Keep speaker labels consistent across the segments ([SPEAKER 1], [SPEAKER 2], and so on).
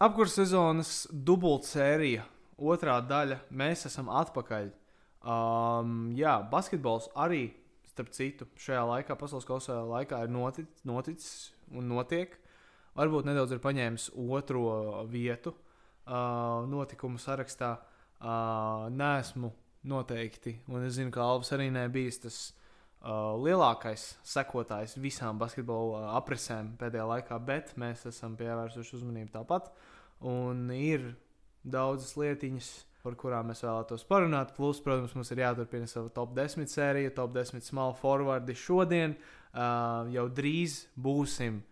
[SPEAKER 1] apkurss sezonas dubultsērija, otrā daļa. Mēs esam atpakaļ. Um, jā, basketbols arī, starp citu, šajā laikā, pasaules kausā laikā, ir notic, noticis un notiek. Varbūt nedaudz ir paņēmis otro vietu uh, notikumu sarakstā. Uh, nesmu noteikti, un es zinu, ka Alvis arī nebija tas uh, lielākais sekotājs visām basketbola uh, aprisēm pēdējā laikā, bet mēs esam pievērsuši uzmanību tāpat. Un ir daudzas lietiņas, par kurām mēs vēlētos parunāt. Plus, protams, mums ir jāturpina sava top 10 sērija, top 10 small forwardi. Šodien uh, jau drīz būsim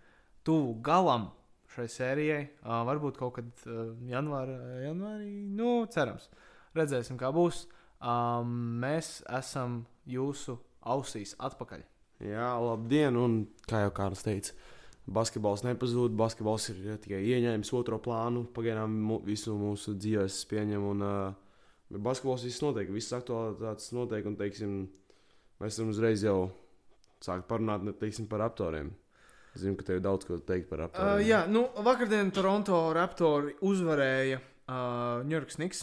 [SPEAKER 1] tuvu galam šai sērijai. Uh, varbūt kaut kad uh, janvāra, janvārī, nu, cerams. Redzēsim, kā būs. Um, mēs esam jūsu ausīs atpakaļ.
[SPEAKER 2] Jā, labdien, un kā jau Kārlis teica, basketbols nepazūd. Basketbols ir tikai ieņēmis otro plānu. Pagaidām visu mūsu dzīves pieņem. Un, uh, basketbols viss notiek, visas aktualitātes notiek. Un, teiksim, mēs varam uzreiz jau sākt parunāt ne, teiksim, par aptoriem. Es zinu, ka tev ir daudz ko teikt par aptoriem.
[SPEAKER 1] Uh, jā, nu, vakardien Toronto Raptori uzvarēja uh, New York Snigs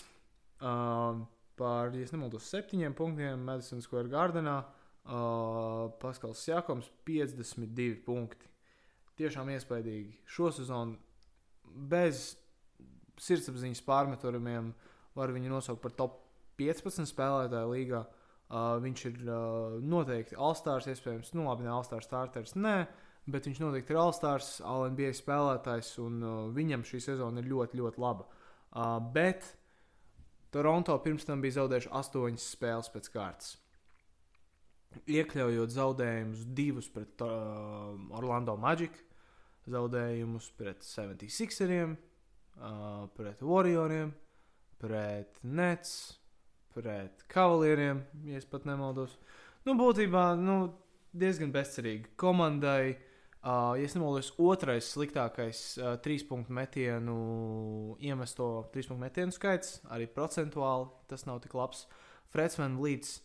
[SPEAKER 1] uh, par, ja nemaldos, septiņiem punktiem Madison Square Gardenā. Uh, Paskals Jākums 52 punkti. Tiešām iespaidīgi. Šo sezonu bez sirdsapziņas pārmetumiem var viņu nosaukt par top 15 spēlētāju līgā. Uh, viņš ir uh, noteikti Alstārs, iespējams, nu labi, ne Alstārs starters, nē, bet viņš noteikti ir Alstārs, LNB spēlētājs, un uh, viņam šī sezona ir ļoti, ļoti laba. Uh, bet Toronto pirms tam bija zaudējuši 8 spēles pēc kārtas iekļaujot zaudējumus divus pret uh, Orlando Magic, zaudējumus pret 76eriem, uh, pret Warrioriem, pret Nets, pret Cavalieriem, ja es pat nemaldos. Nu, būtībā nu, diezgan bezcerīgi. Komandai, uh, ja nemaldos, otrais sliktākais uh, trīspunktu metienu iemesto trīspunktu metienu skaits, arī procentuāli tas nav tik labs. Freds Van Līdz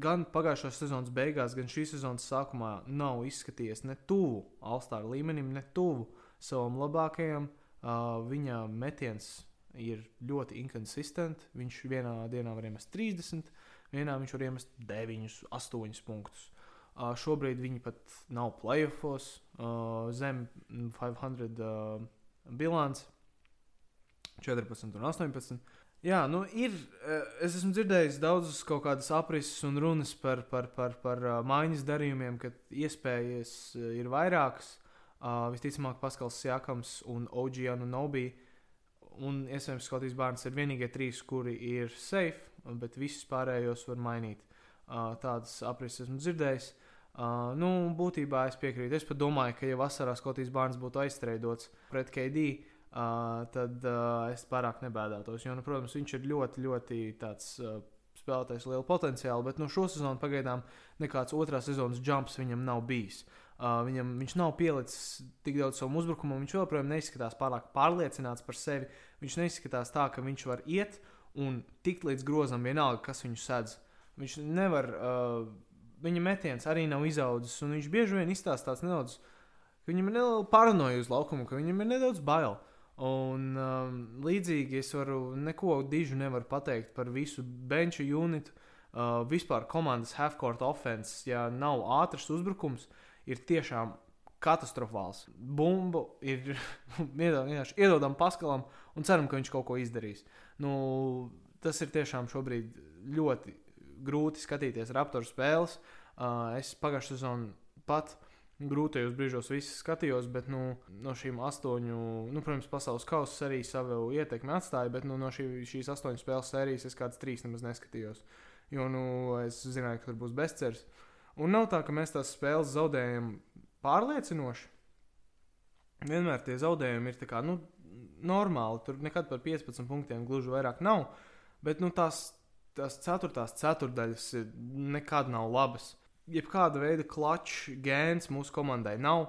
[SPEAKER 1] gan pagājušās sezonas beigās, gan šīs sezonas sākumā nav izskatījies ne tuvu Alstāra līmenim, ne tuvu savam labākajam. Uh, viņa metiens ir ļoti inkonsistents. Viņš vienā dienā var iemest 30, vienā viņš var iemest 9, 8 punktus. Uh, šobrīd viņi pat nav playoffs, uh, zem 500 uh, bilants, 14 un 18. Jā, nu ir. Eh, es esmu dzirdējis daudzas kaut kādas aprises un runas par, par, par, par uh, maiņas darījumiem, ka iespējas uh, ir vairākas. Uh, visticamāk, Paskals Jākams un Oģijānu Nobī. Un iespējams, Skotijas bērns ir vienīgie trīs, kuri ir safe, bet visus pārējos var mainīt. Uh, tādas aprises esmu dzirdējis. Uh, nu, būtībā es piekrītu. Es pat domāju, ka ja vasarā Skotijas bērns būtu aizstrēdots pret KD, uh, uh, tad uh, es pārāk nebēdātos. Jo, nu, protams, viņš ir ļoti, ļoti tāds. Uh, spēlētājs lielu potenciālu, bet no nu, šo sezonu pagaidām nekāds otrās sezonas jumps viņam nav bijis. Uh, viņam, viņš nav pielicis tik daudz savam uzbrukumam, viņš joprojām neizskatās pārāk pārliecināts par sevi. Viņš neizskatās tā, ka viņš var iet un tikt līdz grozam, vienalga, kas viņu sedz. Viņš nevar, uh, viņa metiens arī nav izaudzis, un viņš bieži vien izstāsta nedaudz, ka viņam ir neliela paranoja uz laukumu, ka viņam ir nedaudz bail. Uh, Un um, līdzīgi es varu neko dižu nevaru pateikt par visu benču unitu. Uh, vispār komandas half-court offense, ja nav ātrs uzbrukums, ir tiešām katastrofāls. Bumbu ir vienkārši iedodam paskalam un ceram, ka viņš kaut ko izdarīs. Nu, tas ir tiešām šobrīd ļoti grūti skatīties Raptoru spēles. Uh, es pagājušajā sezonā pat grūtajos brīžos visus skatījos, bet nu, no šīm astoņu, nu, protams, pasaules kausa arī savu ietekmi atstāja, bet nu, no šī, šīs astoņu spēles sērijas es kādas trīs nemaz neskatījos. Jo nu, es zināju, ka tur būs bezcerības. Un nav tā, ka mēs tās spēles zaudējam pārliecinoši. Vienmēr tie zaudējumi ir kā, nu, normāli. Tur nekad par 15 punktiem gluži vairāk nav. Bet nu, tās, tās ceturtās ceturdaļas nekad nav labas jebkāda veida klačs gēns mūsu komandai nav.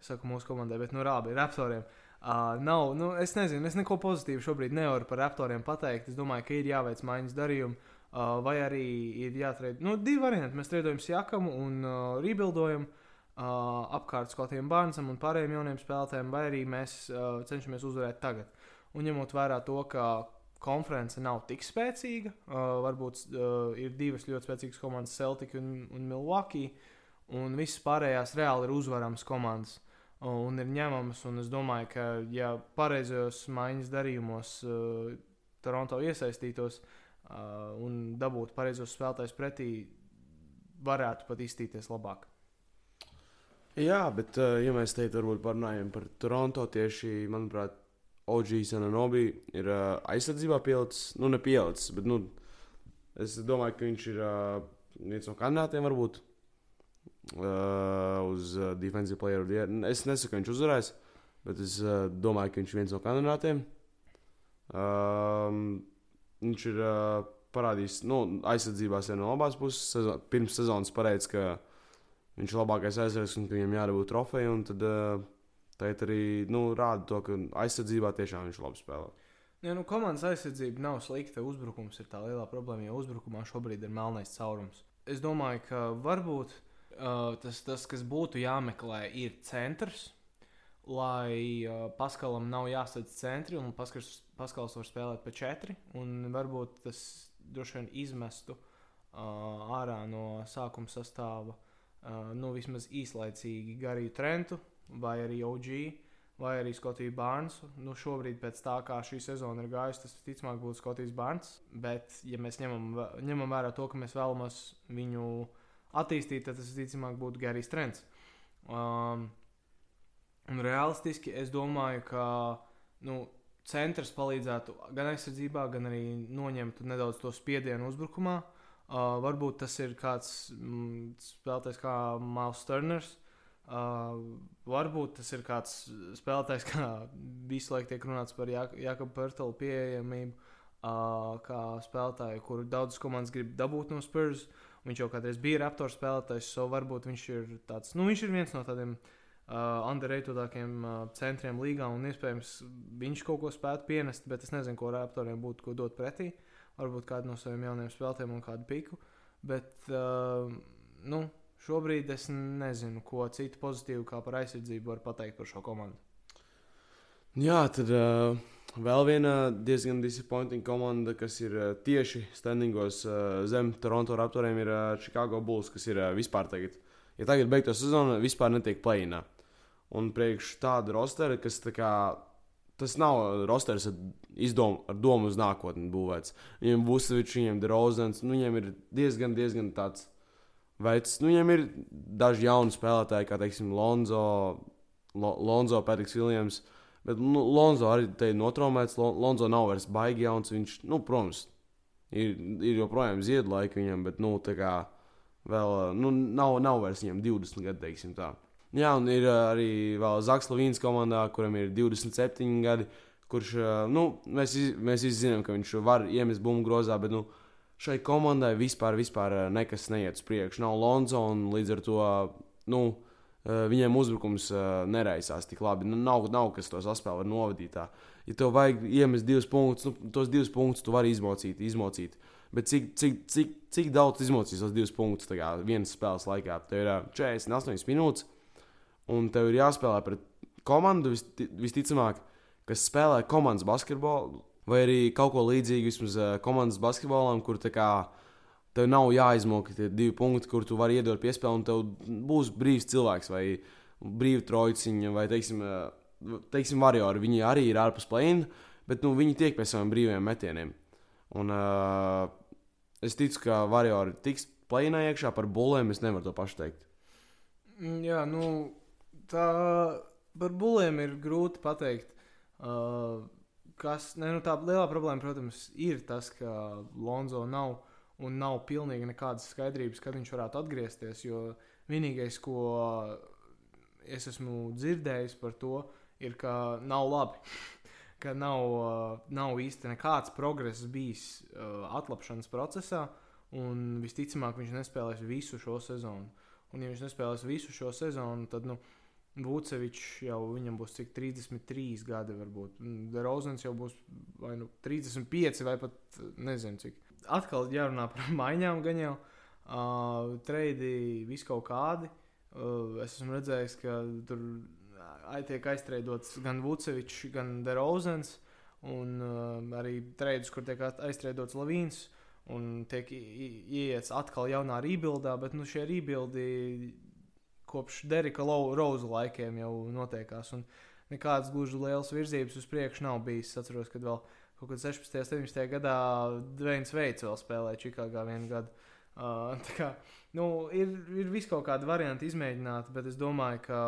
[SPEAKER 1] Es saku mūsu komandai, bet nu rābi raptoriem. Uh, nav, nu, es nezinu, es neko pozitīvu šobrīd nevaru par raptoriem pateikt. Es domāju, ka ir jāveic maiņas darījumi, uh, vai arī ir jāatrod. Nu, divi varianti. Mēs trādājam Jakamu un uh, rebuildojam. uh, apkārt Skotiem Barnsam un pārējiem jauniem spēlētājiem, vai arī mēs uh, cenšamies uzvarēt tagad. Un ņemot vērā to, ka konference nav tik spēcīga, uh, varbūt uh, ir divas ļoti spēcīgas komandas, Celtic un, un Milwaukee, un visas pārējās reāli ir uzvaramas komandas. Un ir ņemamas, un es domāju, ka, ja pareizajos maiņas darījumos uh, Toronto iesaistītos uh, un dabūtu pareizos spēlētājus pretī, varētu pat izstīties labāk.
[SPEAKER 2] Jā, bet, uh, ja mēs teikt, varbūt parunājam par Toronto, tieši, manuprāt, OGs un Anobi ir uh, aizsardzībā pielicis, nu, ne pielicis, bet, nu, es domāju, ka viņš ir uh, viens no kandidātiem, varbūt, uh, uz uh, Defensive Player of the Year. Es nesaku, ka viņš uzvarēs, bet es uh, domāju, ka viņš ir viens no kandidātiem. Um, viņš ir uh, parādījis, nu, aizsardzībās jau no abās puses. Sezon, pirms sezonas pareizi, ka viņš ir labākais aizsargs un ka viņam jādabūt trofeju. Tad uh, tagad arī nu, rāda to, ka aizsardzībā tiešām viņš labi spēlē.
[SPEAKER 1] Ja, nu, komandas aizsardzība nav slikta. Uzbrukums ir tā lielā problēma, jo uzbrukumā šobrīd ir melnais caurums. Es domāju, ka varbūt uh, tas, tas, kas būtu jāmeklē, ir centrs. Lai uh, Paskalam nav jāsadz centri, un Paskals, Paskals var spēlēt pa četri. Varbūt tas droši vien izmestu uh, ārā no sākuma sastāva uh, nu, vismaz īslaicīgi Gariju Trentu, vai arī OG, vai arī Skotiju Bārnsu. Nu, šobrīd, pēc tā kā šī sezona ir gājusi, tas visticamāk būtu Skotijas Bārns. Bet, ja mēs ņemam, ņemam vērā to, ka mēs vēlamies viņu attīstīt, tad tas visticamāk būtu Garijs Trents. Um, un realistiski es domāju, ka nu, centrs palīdzētu gan aizsardzībā, gan arī noņemtu nedaudz to spiedienu uzbrukumā. Uh, varbūt tas ir kāds mm, spēlētājs kā Miles Turners. Uh, varbūt tas ir kāds spēlētājs, kā visu laiku tiek runāts par Jā Jākabu Pērtalu pieejamību, uh, kā spēlētāju, kuru daudzas komandas grib dabūt no Spurs. Viņš jau kādreiz bija Raptors spēlētājs, so varbūt viņš ir tāds, nu viņš ir viens no tādiem uh, underratedākiem uh, centriem līgā, un iespējams viņš kaut ko spētu pienest, bet es nezinu, ko Raptoriem būtu ko dot pretī. Varbūt kādu no saviem jauniem spēlētājiem un kādu piku. Bet, uh, nu, šobrīd es nezinu, ko citu pozitīvu kā par aizsardzību var pateikt par šo komandu.
[SPEAKER 2] Jā, tad uh, vēl viena diezgan disappointing komanda, kas ir uh, tieši standingos uh, zem Toronto Raptoriem, ir uh, Chicago Bulls, kas ir uh, vispār tagad. Ja tagad beigtos sezona, vispār netiek plēnā. Un priekš tāda rostera, kas tā kā tas nav rosters ar, izdom, ar domu uz nākotni būvēts. Viņam būs Vucevičs, viņam ir Rozens, nu, viņam ir diezgan, diezgan tāds veids. Nu, viņam ir daži jauni spēlētāji, kā teiksim, Lonzo, Lo, Lonzo Patriks Viljams. Bet nu, Lonzo arī te ir notraumēts. Lonzo nav vairs baigi jauns. Viņš, nu, protams, ir, ir joprojām ziedlaika viņam, bet, nu, tā kā vēl, nu, nav, nav vairs viņam 20 gadi, teiksim tā. Jā, un ir arī vēl Zaks Lavīns komandā, kuram ir 27 gadi. Kurš, nu, mēs, mēs visi zinām, ka viņš var iemest bumbu grozā, bet nu, šai komandai vispār, vispār nekas neiet uz priekšu. Nav Lonzo, un līdz ar to nu, viņiem uzbrukums neraisās tik labi. Nu, nav, nav kas to saspēli var novadīt. Tā. Ja tev vajag iemest divus punktus, nu, tos divus punktus tu vari izmocīt. izmocīt. Bet cik, cik, cik, cik daudz izmocīs tos divus punktus vienas spēles laikā? Tev ir 48 minūtes un tev ir jāspēlē pret komandu visti, visticamāk, kas spēlē komandas basketbolu, vai arī kaut ko līdzīgu vismaz uh, komandas basketbolam, kur kā, tev nav jāizmoka tie divi punkti, kur tu vari iedot piespēli, un tev būs brīvs cilvēks vai brīva trojciņa, vai teiksim, uh, teiksim variori. Viņi arī ir ārpus plēna, bet nu, viņi tiek pie saviem brīviem metieniem. Un, uh, es ticu, ka variori tiks plēnā iekšā par bulēm, es nevaru to pašu teikt.
[SPEAKER 1] Mm, jā, nu, tā par bulēm ir grūti pateikt. Uh, kas, ne, nu, tā lielā problēma, protams, ir tas, ka Lonzo nav un nav pilnīgi nekādas skaidrības, kad viņš varētu atgriezties. Jo vienīgais, ko es esmu dzirdējis par to, ir, ka nav labi. ka nav, nav īsti nekāds progress bijis uh, atlapšanas procesā, un visticamāk viņš nespēlēs visu šo sezonu. Un, ja viņš nespēlēs visu šo sezonu, tad nu, Vucevičs jau viņam būs cik 33 gadi, varbūt. Rozens jau būs vai nu 35 vai pat nezinu cik. Atkal jārunā par maiņām, gan jau uh, treidi vis kaut kādi. Uh, es esmu redzējis, ka tur tiek aiztreidots gan Vucevičs, gan Derozens, un uh, arī treidus, kur tiek aiztreidots Lavīns. Un tiek ieiets atkal jaunā rebuildā, bet nu, šie rebuildi kopš Derika Roza laikiem jau notiekās. Un nekādas gluži lielas virzības uz priekšu nav bijis. Es atceros, kad vēl kaut kad 16. un 17. gadā Dveins Veits vēl spēlēja Čikāgā vienu gadu. Uh, kā, nu, ir, ir vis kaut kādi varianti izmēģināti, bet es domāju, ka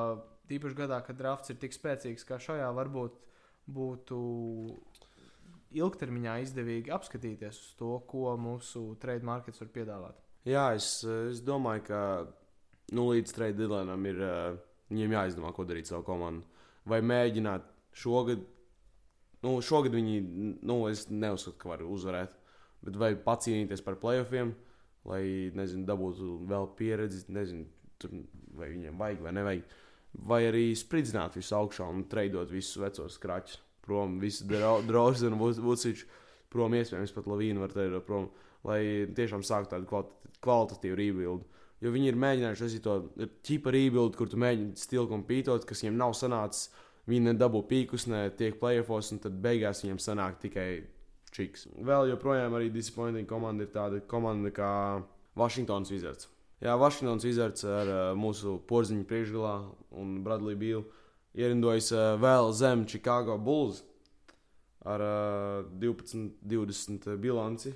[SPEAKER 1] tīpaši gadā, kad drafts ir tik spēcīgs kā šajā, varbūt būtu ilgtermiņā izdevīgi apskatīties uz to, ko mūsu trade markets var piedāvāt.
[SPEAKER 2] Jā, es, es domāju, ka nu, līdz trade deadline ir uh, viņiem jāizdomā, ko darīt savu komandu. Vai mēģināt šogad, nu, šogad viņi, nu, es neuzskatu, ka var uzvarēt, bet vai pacīnīties par playoffiem, lai, nezinu, dabūtu vēl pieredzi, nezinu, tur, vai viņiem vajag vai nevajag. Vai arī spridzināt visu augšā un treidot visus vecos kraķus prom, visu draugu un vuciču prom, iespējams, pat lavīnu var treidot prom, lai tiešām sāktu tādu kvalit kvalitatīvu rebuild. Jo viņi ir mēģinājuši arī to ķipa rebuild, kur tu mēģini stilu kompītot, kas viņiem nav sanācis. Viņi nedabū pīkus, ne tiek playoffs, un tad beigās viņiem sanāk tikai čiks. Vēl joprojām arī disappointing komanda ir tāda komanda kā Washingtons Wizards. Jā, Vašingtons Wizards ar uh, mūsu porziņu priekšgalā un Bradley Bīlu ierindojas uh, vēl zem Chicago Bulls ar uh, 12-20 bilanci.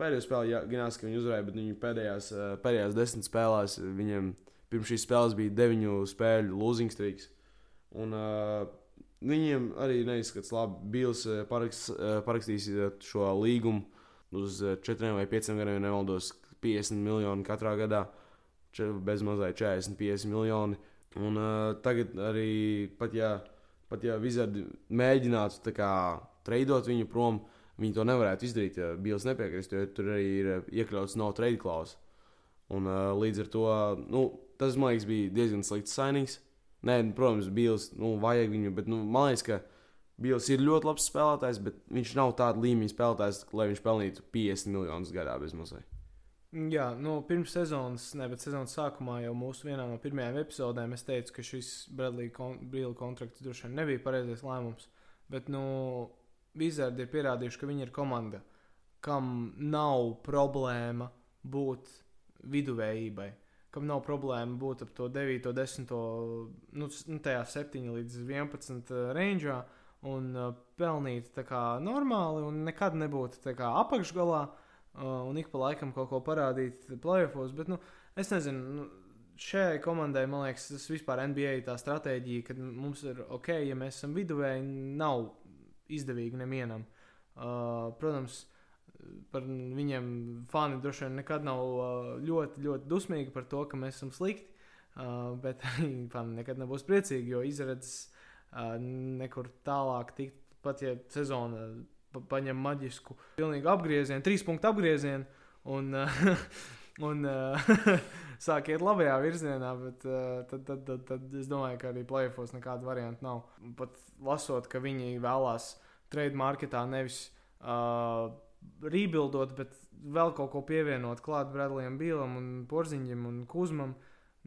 [SPEAKER 2] Pēdējā spēlē Ganās, ka viņi uzvarēja, bet viņi pēdējās, uh, pēdējās desmit spēlēs viņiem pirms šīs spēles bija deviņu spēļu losing streaks. Un, uh, viņiem arī neizskatās labi. Bils uh, parakst, parakstīs šo līgumu uz četriem vai pieciem gadiem, ja nemaldos, 50 miljoni katrā gadā, bez mazliet 40, 50 miljoni. Un uh, tagad arī pat ja, pat ja Vizardi mēģinātu kā, treidot viņu prom, viņi to nevarētu izdarīt, ja Bils nepiekrist, jo tur arī ir iekļauts no trade klausas. Un uh, līdz ar to nu, tas, man liekas, bija diezgan slikts signings. Nē, protams, Bils, nu, vajag viņu, bet nu, man liekas, ka Bils ir ļoti labs spēlētājs, bet viņš nav tāds līmeņa spēlētājs, lai viņš pelnītu 50 miljonus gadā bez mazliet.
[SPEAKER 1] Jā, nu, pirms sezonas, ne, bet sezonas sākumā jau mūsu vienā no pirmajām epizodēm es teicu, ka šis Bradley kon Brīla kontrakts droši vien nebija pareizais lēmums. Bet, nu, Vizardi ir pierādījuši, ka viņi ir komanda, kam nav problēma būt viduvējībai, kam nav problēma būt ap to 9, 10, nu, nu tajā 7 līdz 11 rangeā un uh, pelnīt kā normāli un nekad nebūt kā apakšgalā. Uh, un ik pa laikam kaut ko parādīt playoffs. Bet, nu, es nezinu, nu, šai komandai, man liekas, tas vispār NBA tā stratēģija, ka mums ir ok, ja mēs esam viduvēji, nav izdevīgi nevienam. Uh, protams, par viņiem fani droši vien nekad nav uh, ļoti, ļoti dusmīgi par to, ka mēs esam slikti. Uh, bet fani nekad nebūs priecīgi, jo izredzes uh, nekur tālāk tikt, pat ja sezona pa paņem maģisku, pilnīgi apgriezienu, trīs punktu apgriezienu un, uh, un uh, sāk iet labajā virzienā. Bet uh, tad, tad, tad, tad es domāju, ka arī plēfos nekāda varianta nav. Pat lasot, ka viņi vēlās trade marketā nevis uh, rebuildot, bet vēl kaut ko pievienot klāt Bradleyam Bīlam un Porziņam un Kuzmam.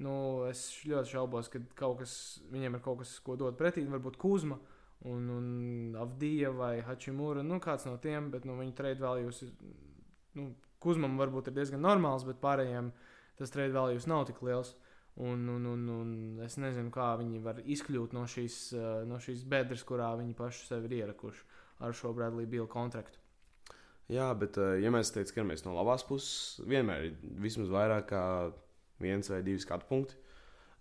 [SPEAKER 1] Nu, es ļoti šaubos, ka kaut kas, viņiem ir kaut kas, ko dot pretī. Varbūt Kuzma un, un Avdija vai Hačimūra. Nu, kāds no tiem, bet nu, viņu trade values ir. Nu, Kuzmam varbūt ir diezgan normāls, bet pārējiem tas trade values nav tik liels. Un, un, un, un es nezinu, kā viņi var izkļūt no šīs, no šīs bedres, kurā viņi paši sevi ir ierakuši ar šo Bradley Bill kontraktu.
[SPEAKER 2] Jā, bet, ja mēs teicām, ka mēs no labās puses vienmēr ir vismaz vairāk kā viens vai divi skatu punkti.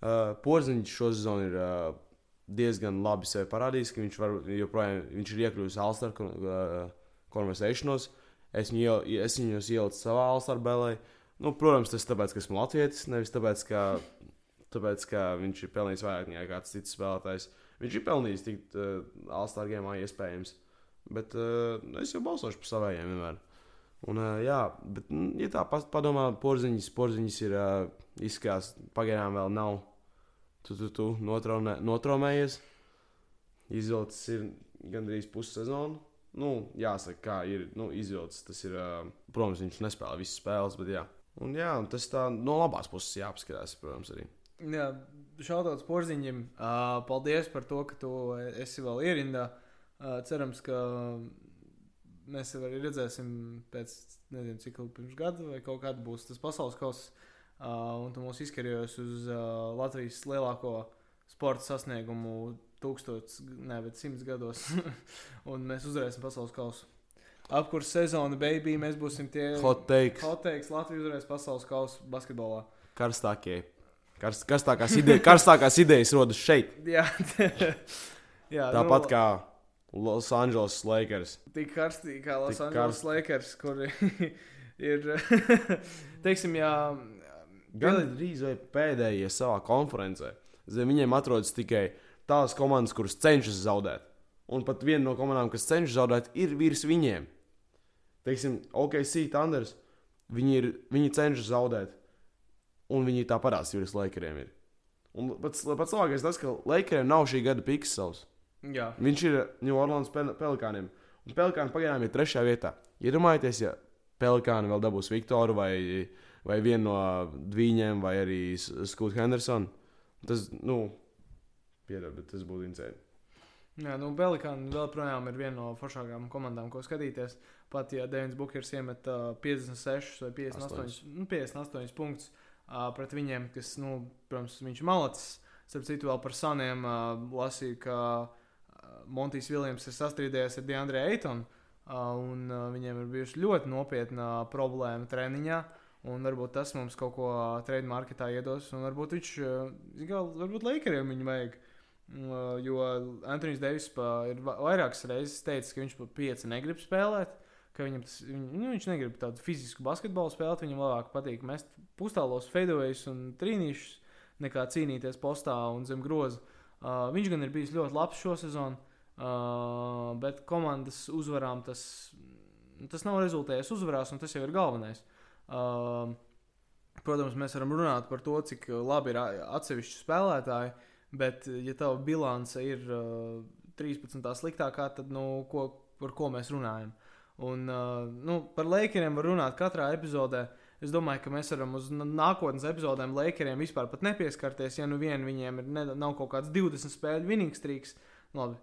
[SPEAKER 2] Uh, Porziņš šo sezonu ir uh, diezgan labi sevi parādījis, ka viņš, var, joprojām, viņš ir iekļuvis Alstar konversēšanos. Es, viņu, es viņus ielicu savā Alstar bēlē. Nu, protams, tas ir tāpēc, ka esmu Latvijas, nevis tāpēc, ka, tāpēc, ka viņš ir pelnījis vairāk nekā kāds cits spēlētājs. Viņš ir pelnījis tikt uh, Alstar gēmā iespējams. Bet uh, es jau balsošu par saviem vienmēr. Un, uh, jā, bet, ja tā padomā, porziņš, porziņš ir uh, izskatās, pagaidām vēl nav. Tu, tu, tu notraumē, notraumējies. Izvilcis ir gandrīz pussezonu. Nu, jāsaka, kā ir nu, izvilcis. Tas ir, protams, viņš nespēlē visas spēles, bet jā. Un, jā, tas tā no labās puses jāapskatās, protams, arī.
[SPEAKER 1] Jā, šautauts porziņam. Uh, paldies par to, ka tu esi vēl ierindā. Uh, cerams, ka mēs arī redzēsim pēc, nezinu, cik ilgi pirms gada vai kaut kāda būs tas pasaules kausa. Uh, un tu mūs izkarījies uz uh, Latvijas lielāko sporta sasniegumu tūkstotis, ne, bet simts gados. un mēs uzvarēsim pasaules kausu. Apkurss sezona, baby, mēs būsim tie
[SPEAKER 2] Hot takes.
[SPEAKER 1] Hot takes Latvijas uzvarēs pasaules kausu basketbolā.
[SPEAKER 2] Karstākie. Karst, karstākās, ide karstākās idejas rodas šeit.
[SPEAKER 1] Jā, Jā
[SPEAKER 2] Tāpat kā Los Angeles Lakers.
[SPEAKER 1] Tik karstīgi kā Los
[SPEAKER 2] Tik
[SPEAKER 1] Angeles
[SPEAKER 2] karst-
[SPEAKER 1] Lakers, kuri ir, teiksim, jā,
[SPEAKER 2] Gan drīz vai pēdējie savā konferencē. Zem viņiem atrodas tikai tās komandas, kuras cenšas zaudēt. Un pat viena no komandām, kas cenšas zaudēt, ir virs viņiem. Teiksim, OKC Thunders. Viņi, ir, viņi cenšas zaudēt. Un viņi tā parādās virs Lakeriem. Ir. Un pats, pats labākais tas, ka Lakeriem nav šī gada piksels.
[SPEAKER 1] jā,
[SPEAKER 2] Viņš ir New Orleans Pel- Pelikāniem. Un Pelikāni pagaidām ir trešajā vietā. Iedomājieties, ja Pelikāni vēl dabūs Viktoru vai, vai vienu no viņiem, vai arī Skūtu Hendersonu. Tas, nu, piedod, bet tas būtu insēni.
[SPEAKER 1] jā, nu, Belikāna vēl projām ir viena no foršākām komandām, ko skatīties. Pat ja Devins Bukers iemet uh, 56 vai 58,
[SPEAKER 2] Astoņus.
[SPEAKER 1] nu, 58 punktus uh, pret viņiem, kas, nu, protams, viņš malacis. Starp citu, vēl par saniem uh, lasīju, ka uh, Montijs Viljams ir sastrīdējies ar Deandre Eitonu. Uh, un uh, viņiem ir bijusi ļoti nopietna problēma treniņā. Un varbūt tas mums kaut ko trade marketā iedos. Un varbūt viņš, uh, varbūt Lakeriem viņu vajag. Uh, jo Antonius Deivis ir va- vairākas reizes teicis, ka viņš pat pieci negrib spēlēt. Viņam tas, viņ, nu, viņš negrib tādu fizisku basketbolu spēlēt. Viņam labāk patīk mest pustālos, fadeaways un trīnīšus, nekā cīnīties postā un zem groza. Uh, viņš gan ir bijis ļoti labs šo sezonu, uh, bet komandas uzvarām tas, tas nav rezultējies uzvarās, un tas jau ir galvenais. Uh, protams, mēs varam runāt par to, cik labi ir atsevišķi spēlētāji, bet, ja tava bilance ir uh, 13. sliktākā, tad nu, ko, par ko mēs runājam? Un, uh, nu, par Lakeriem var runāt katrā epizodē. Es domāju, ka mēs varam uz nākotnes epizodēm Lakeriem vispār nepieskarties. Ja nu vien viņiem ir, ne, nav kaut kāds 20 spēļu winning streaks, nu, labi,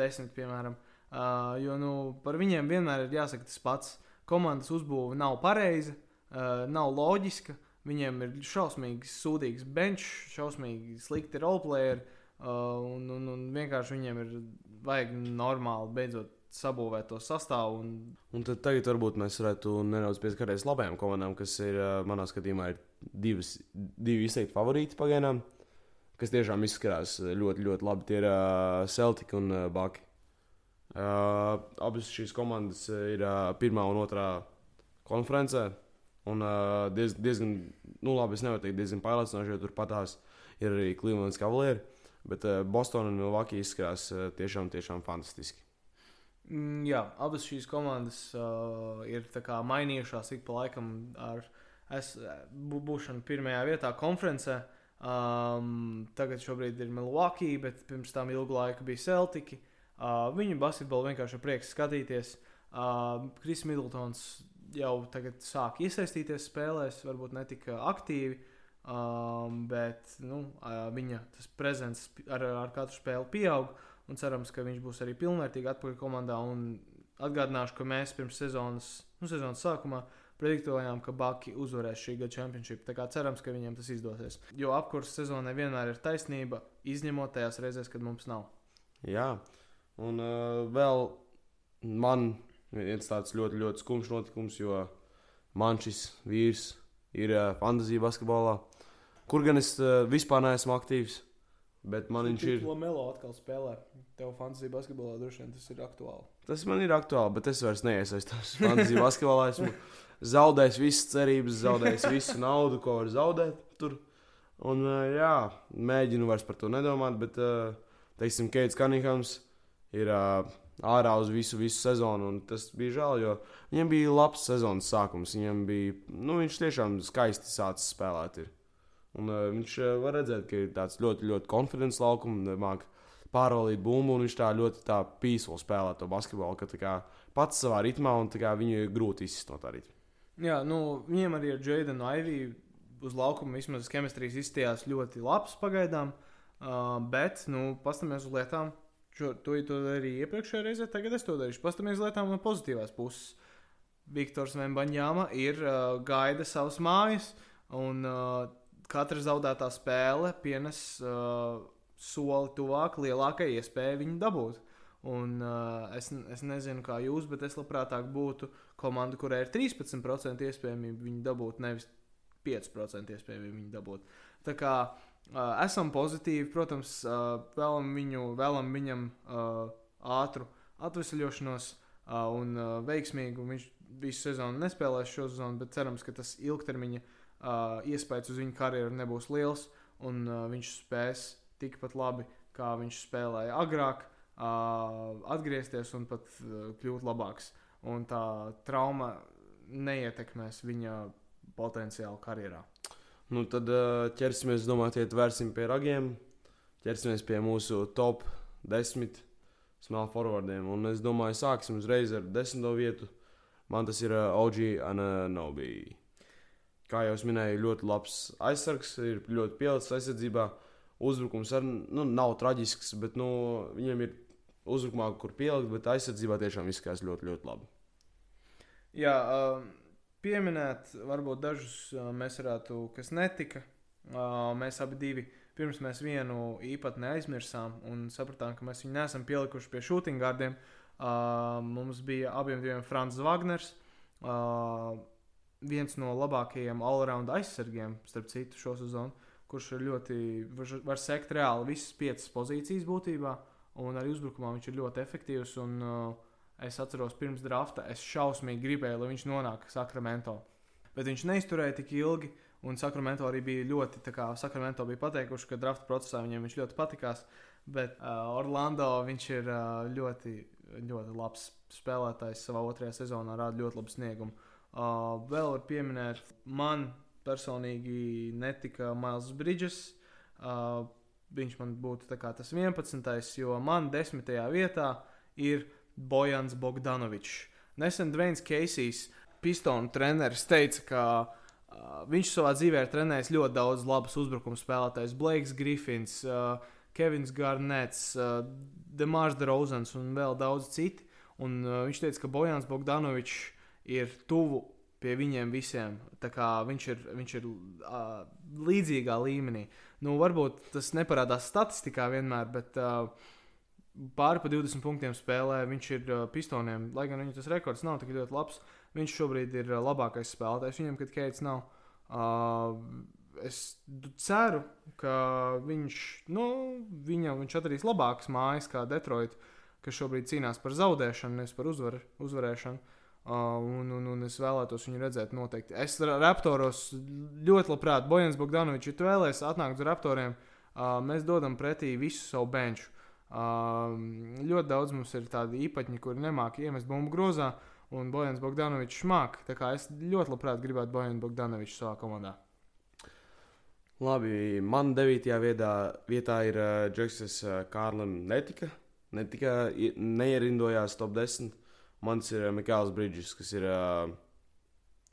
[SPEAKER 1] 10 piemēram. Uh, jo nu, par viņiem vienmēr ir jāsaka tas pats. Komandas uzbūve nav pareiza, uh, nav loģiska. Viņiem ir šausmīgi sūdīgs bench, šausmīgi slikti roleplayeri. Uh, un, un, un vienkārši viņiem ir vajag normāli beidzot sabūvēt to sastāvu. Un,
[SPEAKER 2] Un tad tagad varbūt mēs varētu nedaudz pieskarties labajām komandām, kas ir ā, manā skatījumā ir divas, divi izteikti favorīti pagaidām, kas tiešām izskatās ļoti, ļoti labi. Tie ir uh, Celtic un uh, Baki. Uh, abas šīs komandas ir uh, pirmā un otrā konferencē. Un uh, diez, diezgan, nu labi, es nevaru teikt, diezgan pārliecinoši, jo turpat tās ir arī Cleveland Cavalieri. Bet uh, Boston un Milwaukee izskatās uh, tiešām, tiešām fantastiski.
[SPEAKER 1] mm, jā, abas šīs komandas uh, ir mainījušās ik pa laikam ar es, bū, būšanu pirmajā vietā konferencē. Um, tagad šobrīd ir Milwaukee, bet pirms tam ilgu laiku bija Celtics. Uh, viņu basketbolu vienkārši ir prieks skatīties. Uh, Kris Middletons jau tagad sāk iesaistīties spēlēs, varbūt ne tik uh, aktīvi, um, bet nu, uh, viņa tas prezents ar, ar katru spēli pieaug. Cerams, ka viņš būs arī pilnvērtīgi atpakaļ komandā. Atgādināšu, ka mēs pirms sezonas, nu, sezonas sākumā prediktojām, ka Baki uzvarēs šī gada čempionšību. Tā kā cerams, ka viņiem tas izdosies. Jo apkurss sezonai vienmēr ir taisnība, izņemot tajās reizēs, kad mums nav.
[SPEAKER 2] Jā, un uh, vēl man viens tāds ļoti, ļoti skumjš notikums, jo man šis vīrs ir uh, fantāzija basketbolā, kur gan es uh, vispār neesmu aktīvs. Bet man viņš ir.
[SPEAKER 1] Lamelo atkal spēlē. Tev fantāzija basketbolā droši vien tas ir aktuāli.
[SPEAKER 2] Tas man ir aktuāli, bet es vairs neiesaistos fantāzija basketbolā. Esmu zaudējis visas cerības, zaudējis visu naudu, ko var zaudēt tur. Un, uh, jā, mēģinu vairs par to nedomāt, bet, teiksim, Keits Kanihams ir ārā uz visu, visu sezonu. Tas bija žēl, jo viņam bija labs sezonas sākums. Viņam bija, nu, viņš tiešām skaisti sācis spēlēt. Ir. Un, uh, viņš uh, var redzēt, ka ir tāds ļoti, ļoti konfidents laukums, mākslinieks pārvaldīt bumbu, un viņš tā ļoti tā pīsli spēlē to basketbolu, ka kā pats savā ritmā, un viņu ir grūti izsist no tā ritma.
[SPEAKER 1] Jā, nu, viņiem arī ar Jēdenu Aiviju uz laukuma vismaz ķemistrijas izstījās ļoti labs pagaidām. Uh, bet, nu, paskatāmies uz lietām. Šo, to, to arī iepriekšējā reizē, tagad es to darīšu. Paskatāmies uz lietām no pozitīvās puses. Viktors Vembaņāma ir uh, gaida savas mājas, un uh, katra zaudētā spēle pienes uh, soli tuvāk lielākai iespējai viņu dabūt. Un, uh, es, es nezinu, kā jūs, bet es labprātāk būtu komanda, kurai ir 13% iespējamība viņu dabūt, nevis 5% iespējamība viņu dabūt. Tā kā uh, esam pozitīvi, protams, uh, vēlam, viņu, vēlam viņam uh, ātru atvesaļošanos uh, un uh, veiksmīgu. Viņš visu sezonu nespēlēs šo sezonu, bet cerams, ka tas ilgtermiņa uh, iespējas uz viņa karjeru nebūs liels un uh, viņš spēs tikpat labi, kā viņš spēlēja agrāk, uh, atgriezties un pat uh, kļūt labāks. Un tā trauma neietekmēs viņa potenciālu karjerā.
[SPEAKER 2] Nu, tad ķersimies, domāju, vērsim pie ragiem. Ķersimies pie mūsu top 10 small forwardiem. Un es domāju, sāksim uzreiz ar desmito vietu. Man tas ir OG Ananobi. Kā jau minēju, ļoti labs aizsargs, ir ļoti pielicis aizsardzībā. Uzbrukums arī nu, nav traģisks, bet nu, viņam ir uzbrukumā, kur pielikt, bet aizsardzībā tiešām izskatās ļoti, ļoti labi.
[SPEAKER 1] Jā, pieminēt, varbūt dažus mēs varētu, kas netika. Mēs abi divi, pirms mēs vienu īpatni aizmirsām un sapratām, ka mēs viņu neesam pielikuši pie shooting gardiem. Mums bija abiem diviem Frančs Wagners, viens no labākajiem all-round aizsargiem, starp citu, šo sezonu, kurš ļoti, var, sekt reāli visas piecas pozīcijas būtībā, un arī uzbrukumā viņš ir ļoti efektīvs. Un, uh, Es atceros, pirms drafta es šausmīgi gribēju, lai viņš nonāktu Sakramento. Bet viņš neizturēja tik ilgi, un Sakramento arī bija ļoti, tā kā Sakramento bija pateikuši, ka drafta procesā viņiem viņš ļoti patikās. Bet uh, Orlando viņš ir uh, ļoti, ļoti labs spēlētājs savā otrajā sezonā, rāda ļoti labu sniegumu. Uh, vēl var pieminēt, man personīgi netika Miles Bridges. Uh, viņš man būtu tas 11. jo man desmitajā vietā ir Bojans Bogdanovičs. Nesen Dvains Keisijs, pistonu treneris, teica, ka uh, viņš savā dzīvē ir trenējis ļoti daudz labus uzbrukuma spēlētājus. Blakes Griffins, uh, Kevins Garnets, uh, Demārs Drozens un vēl daudz citi. Un, uh, viņš teica, ka Bojans Bogdanovičs ir tuvu pie viņiem visiem. Viņš ir, viņš ir uh, līdzīgā līmenī. Nu, varbūt tas neparādās statistikā vienmēr, bet uh, pāri pa 20 punktiem spēlē. Viņš ir uh, pistoniem, lai gan viņa tas rekords nav tik ļoti labs. Viņš šobrīd ir uh, labākais spēlētājs viņam, kad Keits nav. Uh, es ceru, ka viņš, nu, viņam, viņš atradīs labākas mājas kā Detroit, kas šobrīd cīnās par zaudēšanu, nevis par uzvar, uzvarēšanu. Uh, un, un, un es vēlētos viņu redzēt noteikti. Es Raptoros ļoti labprāt, Bojans Bogdanovičs, ja tu vēlēsies atnākt uz Raptoriem, uh, mēs dodam pretī visu savu benču. Ļoti daudz mums ir tādi īpaņi, kuri nemāķi iemest bumbu grozā, un Bojans Bogdanovičs māca. Tā kā es ļoti labprāt gribētu Bojanu Bogdanoviču savā komandā.
[SPEAKER 2] Labi, man devītajā vietā, vietā ir uh, Džeksons uh, Kārlis. Netika, netika, neierindojās top 10. Mans ir uh, Mikls Bridges, kas ir uh,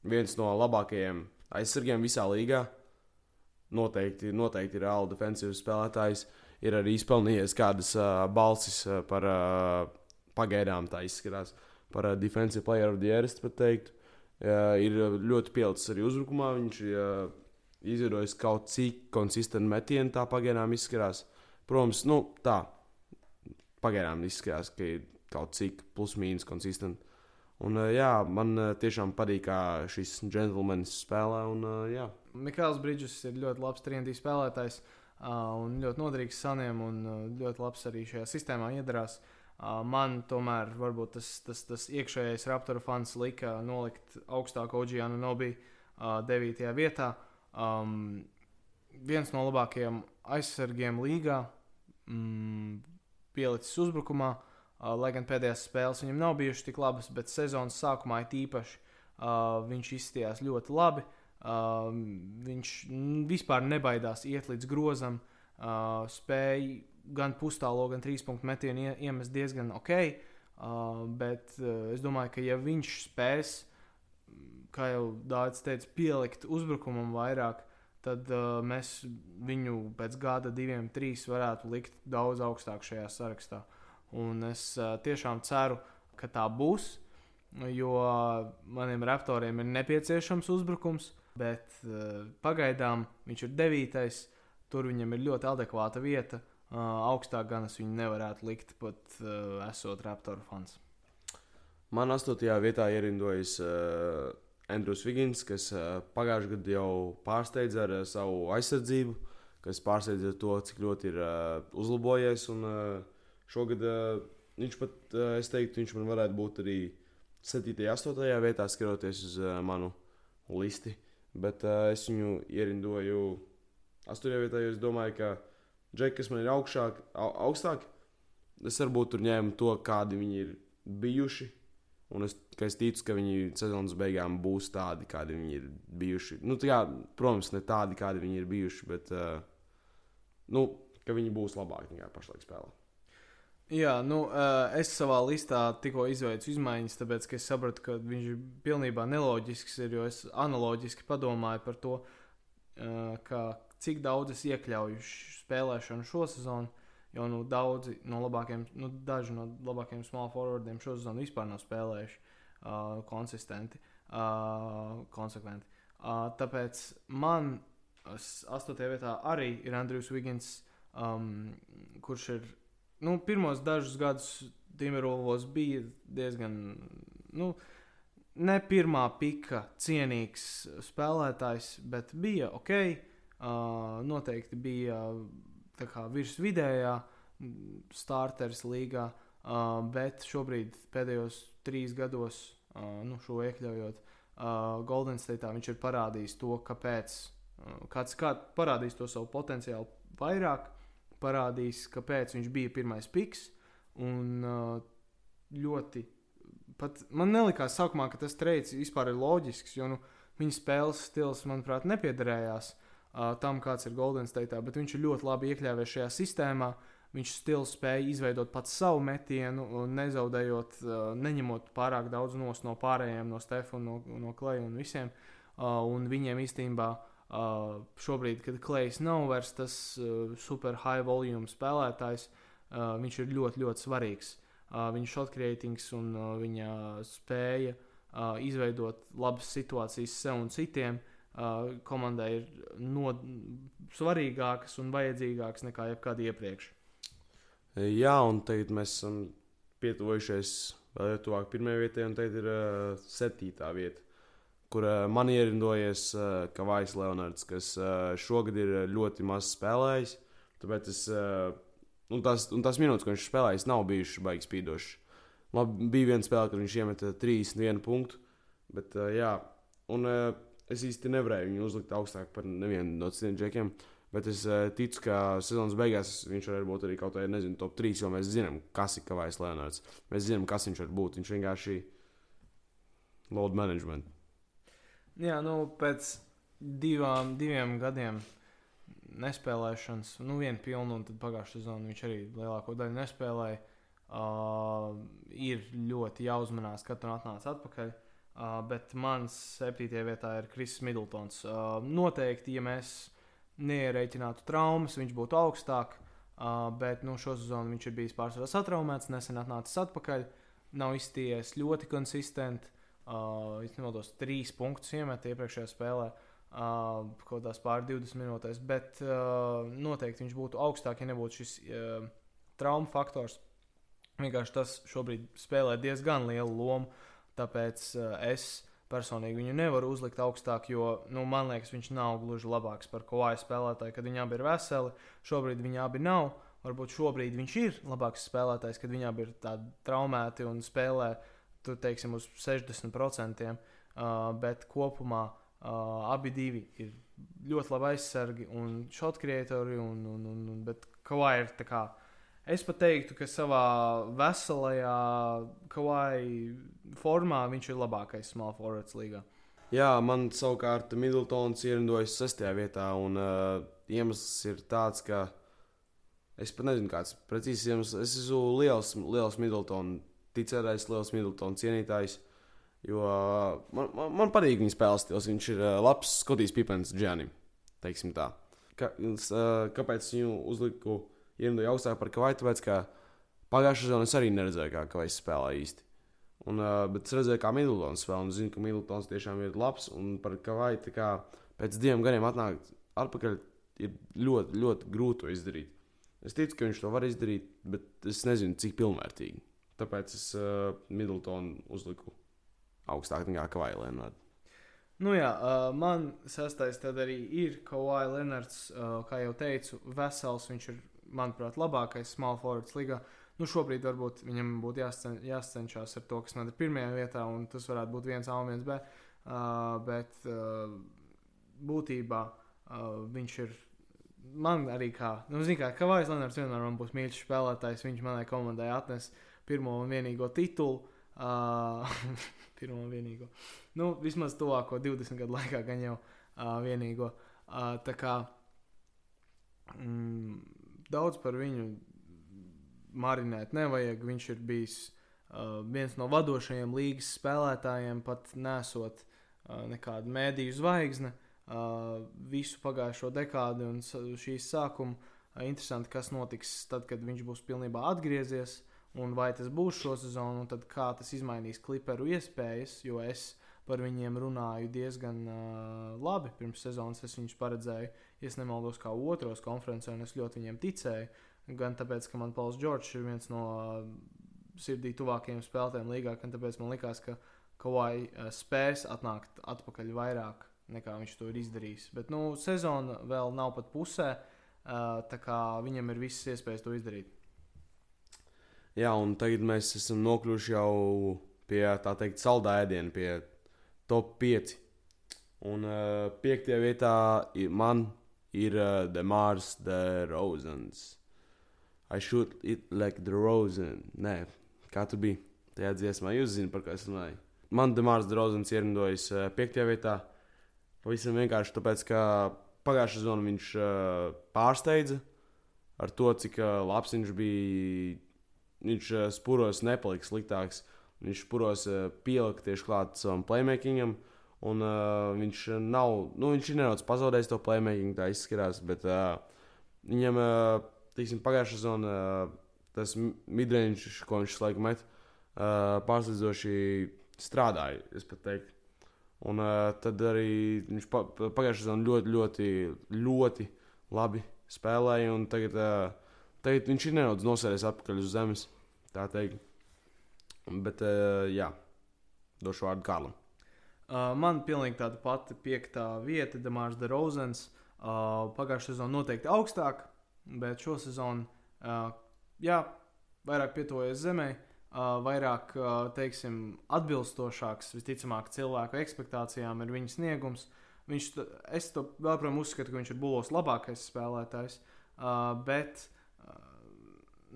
[SPEAKER 2] viens no labākajiem aizsargiem visā līgā. Noteikti, noteikti ir reāli defensīvs spēlētājs. Uh, ir arī izpelnījies kādas uh, balsis uh, par uh, pagaidām, tā izskatās, par uh, Defensive Player of the Year. Es pat teiktu, uh, ir ļoti pielicis arī uzbrukumā. Viņš ir uh, izveidojis kaut cik konsistentu metienu, tā pagaidām izskatās. Protams, nu, tā pagaidām izskatās, ka ir kaut cik plus-mínus konsistenti. Un, uh, jā, man uh, tiešām patīk, kā šis džentlmenis spēlē. Un, uh, jā.
[SPEAKER 1] Mikls Brīdžers ir ļoti labs trījus spēlētājs. Uh, un ļoti noderīgs saniem un ļoti labs arī šajā sistēmā iedarās. Man tomēr varbūt tas, tas, tas iekšējais Raptoru fans lika nolikt augstāko Oģiānu Nobī 9. vietā. Um, viens no labākajiem aizsargiem līgā, mm, pielicis uzbrukumā, uh, lai gan pēdējās spēles viņam nav bijušas tik labas, bet sezonas sākumā it īpaši uh, viņš izskatījās ļoti labi. Uh, Uh, viņš vispār nebaidās iet līdz grozam, uh, spēja gan pustālo, gan trīs punktu metienu ie, iemest diezgan ok. Uh, bet uh, es domāju, ka ja viņš spēs, kā jau Dārts teica, pielikt uzbrukumam vairāk, tad uh, mēs viņu pēc gada, diviem, trīs varētu likt daudz augstāk šajā sarakstā. Un es uh, tiešām ceru, ka tā būs, jo maniem raptoriem ir nepieciešams uzbrukums, bet uh, pagaidām viņš ir devītais. Tur viņam ir ļoti adekvāta vieta. Uh, augstāk gan es viņu nevarētu likt, pat uh, esot Raptoru fans.
[SPEAKER 2] Man astotajā vietā ierindojas uh, Andrews Vigins, kas uh, pagājušajā gadā jau pārsteidza ar uh, savu aizsardzību, kas pārsteidza to, cik ļoti ir uh, uzlabojies. Un, uh, šogad uh, viņš pat, uh, es teiktu, viņš man varētu būt arī 7. un 8. vietā, skatoties uz uh, manu listi. Bet uh, es viņu ierindoju 8. vietā, jo es domāju, ka džeki, kas man ir augšāk, au, augstāk, es varbūt tur ņēmu to, kādi viņi ir bijuši. Un es, es ticu, ka viņi sezonas beigām būs tādi, kādi viņi ir bijuši. Nu, tā, jā, protams, ne tādi, kādi viņi ir bijuši, bet uh, nu, viņi būs labāki nekā pašlaik spēlē.
[SPEAKER 1] Jā, nu, uh, es savā listā tikko izveicu izmaiņas, tāpēc es sapratu, ka viņš ir pilnībā neloģisks. Ir, jo es analoģiski padomāju par to, uh, ka, cik daudz es iekļauju spēlēšanu šo sezonu. Jo nu, daudzi no labākajiem, nu, daži no labākajiem small forwardiem šo sezonu vispār nav spēlējuši uh, konsistenti, uh, konsekventi. Uh, tāpēc man astotajā vietā arī ir Andrijs Vigins, um, kurš ir nu, pirmos dažus gadus Timberwolves bija diezgan. Nu, Ne pirmā pika cienīgs spēlētājs, bet bija ok. Uh, noteikti bija kā, virs vidējā starteris līgā, uh, bet šobrīd pēdējos trīs gados, uh, nu, šo iekļaujot, uh, Golden State viņš ir parādījis to, kāpēc, uh, kāds kā parādījis to savu potenciālu vairāk, parādījis, kāpēc viņš bija pirmais piks. Un uh, ļoti, pat man nelikās sākumā, ka tas treids vispār ir loģisks, jo nu, viņa spēles stils, manuprāt, nepiederējās uh, tam, kāds ir Golden State, bet viņš ir ļoti labi iekļāvies šajā sistēmā. Viņš stils spēja izveidot pats savu metienu, nezaudējot, uh, neņemot pārāk daudz no pārējiem, no Stefana, no, no Kleja un visiem. Un viņiem īstenībā uh, šobrīd, kad Klejs nav vairs tas uh, super high volume spēlētājs, uh, viņš ir ļoti, ļoti svarīgs. Uh, viņa shot creatings un uh, viņa spēja uh, izveidot labas situācijas sev un citiem uh, uh, komandai ir no, svarīgākas un vajadzīgākas nekā jebkad iepriekš.
[SPEAKER 2] Jā, un tagad mēs esam pietuvojušies vēl tuvāk pirmajai vietai, un tagad ir uh, septītā vieta, kur uh, man ierindojies uh, Kavais Leonards, kas uh, šogad ir ļoti maz spēlējis. Tāpēc es, un tās, un tās minūtes, ko viņš spēlējis, nav bijušas baigas spīdošas. Man bija viena spēle, kad viņš iemeta 31 punktu, bet jā, un es īsti nevarēju viņu uzlikt augstāk par nevienu no citiem džekiem. Bet es ticu, ka sezonas beigās viņš var būt arī kaut kādā, nezinu, top 3, jo mēs zinām, kas ir Kavais Leonards. Mēs zinām, kas viņš var būt. Viņš vienkārši load management.
[SPEAKER 1] Jā, nu, pēc divām, diviem gadiem nespēlēšanas, nu, vienu pilnu, un tad pagājušā sezonā viņš arī lielāko daļu nespēlēja. Uh, ir ļoti jāuzmanās, kad tur atnāca atpakaļ. Uh, bet mans septītajā vietā ir Kristis Middletons. Uh, noteikti, ja mēs neierēķinātu traumas, viņš būtu augstāk. Uh, bet nu, šo sezonu viņš ir bijis pārsvarā satraumēts, nesen atnācis atpakaļ. Nav izties ļoti konsistenti. Uh, es nemaldos, trīs punktus iemet iepriekšējā spēlē. Uh, kaut kādās pār 20 minūtēs, bet uh, noteikti viņš būtu augstāk, ja nebūtu šis uh, traumu faktors. Vienkārši tas šobrīd spēlē diezgan lielu lomu. Tāpēc uh, es personīgi viņu nevaru uzlikt augstāk, jo nu, man liekas, viņš nav gluži labāks par Kavaju spēlētāju, kad viņi abi ir veseli. Šobrīd viņi abi nav. Varbūt šobrīd viņš ir labāks spēlētājs, kad viņi abi ir tādi traumēti un spēlē tu, teiksim, uz 60%. Uh, bet kopumā uh, abi ir ļoti labi aizsargi un un, bet Kavai ir tā kā Es pat teiktu, ka savā veselajā kawaii formā viņš ir labākais small forwards līgā.
[SPEAKER 2] Jā, man savukārt Middletons ierindojas sestajā vietā, un uh, iemesls ir tāds, ka es pat nezinu, kāds precīzi iemesls. Es esmu liels, liels Middleton ticētājs, liels Middleton cienītājs. Jo uh, man, man, man patīk viņa spēles stils. Viņš ir uh, labs Skotijas pipens Džanim. s- uh, kāpēc viņu uzliku ierindoju augstāk par Kavaju? Tāpēc, ka pagājušā sezonā es arī neredzēju, kā Kavajs spēlē īsti. Un, bet es redzēju, kā Middletons spēlē, un zinu, ka Middletons tiešām ir labs. Un par kā pēc diviem gadiem atnākt atpakaļ ir ļoti, ļoti grūti to izdarīt. Es ticu, ka viņš to var izdarīt, bet es nezinu, cik pilnvērtīgi. Tāpēc es uh, Middletonu uzliku augstāk nekā Kavaju Leonardu.
[SPEAKER 1] Nu jā, uh, man sastais tad arī ir Kawhi Leonards, uh, kā jau teicu, vesels. Viņš ir, manuprāt, labākais small forwards līgā. Nu, šobrīd varbūt viņam būtu jāscen, jāscenšas ar to, kas man ir pirmajā vietā, un tas varētu būt viens A un viens B. Uh, bet uh, būtībā uh, viņš ir. Man arī kā, nu, zini, kā Kavais Leonards vienmēr būs mīļš spēlētājs. Viņš manai komandai atnes pirmo un vienīgo titulu. Uh, pirmo un vienīgo. Nu, vismaz tuvāko 20 gadu laikā, gan jau uh, vienīgo. Uh, tā kā mm, daudz par viņu marinēt nevajag. Viņš ir bijis uh, viens no vadošajiem līgas spēlētājiem, pat nesot uh, nekādu mēdīju zvaigzni uh, visu pagājušo dekādi un šīs sākumu. Uh, interesanti, kas notiks tad, kad viņš būs pilnībā atgriezies. Un vai tas būs šo sezonu, un tad kā tas izmainīs kliperu iespējas, jo es par viņiem runāju diezgan uh, labi. Pirms sezonas es viņus paredzēju, ja nemaldos, kā otros konferencē, un es ļoti viņiem ticēju. Gan tāpēc, ka man Pauls Čorčs ir viens no uh, sirdī tuvākajiem spēlētājiem līgā, gan tāpēc man likās, ka Kawhi uh, spēs atnākt atpakaļ vairāk nekā viņš to ir izdarījis. Bet nu, sezona vēl nav pat pusē, uh, tā kā viņam ir visas iespējas to izdarīt.
[SPEAKER 2] Jā, un tagad mēs esam nokļuvuši jau pie tā teikt, saldā ēdiena, pie top 5. Un uh, piektajā vietā i- man ir uh, Demārs de Rozens. I shoot it like the Rosen. Nē, kā tu biji tajā dziesmā, jūs zināt, par ko es runāju. Man Demārs de Rozens ierindojas uh, piektajā vietā. Pavisam vienkārši tāpēc, ka pagājušā sezonā viņš uh, pārsteidza ar to, cik uh, labs viņš bija viņš uh, spuros nepaliks sliktāks. Viņš spuros uh, pielika tieši klāt savam playmakingam. Un uh, viņš nav, nu, viņš ir nedaudz pazaudējis to playmaking, tā izskatās. Bet uh, viņam, uh, teiksim, pagājušā sezonā uh, tas mi- midrange, ko viņš laiku met, uh, pārsteidzoši strādāja. Es pat teiktu. Un uh, tad arī viņš pa, pagājušā sezonā ļoti, ļoti, ļoti labi spēlēja. Tagad, uh, tagad viņš ir nedaudz nosēries atpakaļ uz zemes. Tā teikt. Bet, uh, jā, došu vārdu Kārlim.
[SPEAKER 1] Uh, man pilnīgi tāda pati piektā vieta, Demārs de Rozens. Uh, Pagājušā sezona noteikti augstāk, bet šo sezonu, uh, jā, vairāk pietuvojas zemē, uh, vairāk, uh, teiksim, atbilstošāks, visticamāk, cilvēku expectācijām ir viņa sniegums. Viņš, es to joprojām uzskatu, ka viņš ir bulos labākais spēlētājs, uh, bet